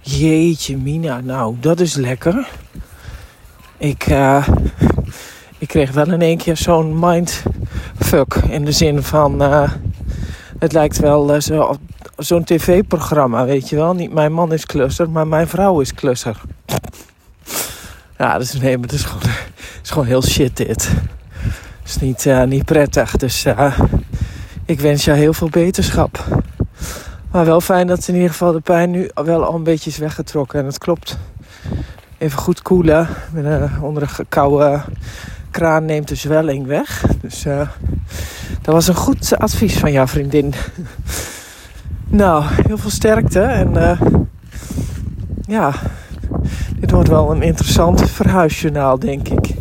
Jeetje, Mina. Nou, dat is lekker. Ik, uh, ik kreeg wel in één keer zo'n mindfuck. In de zin van... Uh, het lijkt wel uh, zo, zo'n tv-programma, weet je wel. Niet mijn man is klusser, maar mijn vrouw is klusser. Ja, is, nee, maar het is gewoon, is gewoon heel shit dit. Het is niet, niet prettig. Dus ik wens jou heel veel beterschap. Maar wel fijn dat in ieder geval de pijn nu wel al een beetje is weggetrokken. En het klopt. Even goed koelen. Met een, onder een koude kraan neemt de zwelling weg. Dus uh, dat was een goed advies van jouw vriendin. nou, heel veel sterkte. En uh, ja, dit wordt wel een interessant verhuisjournaal, denk ik.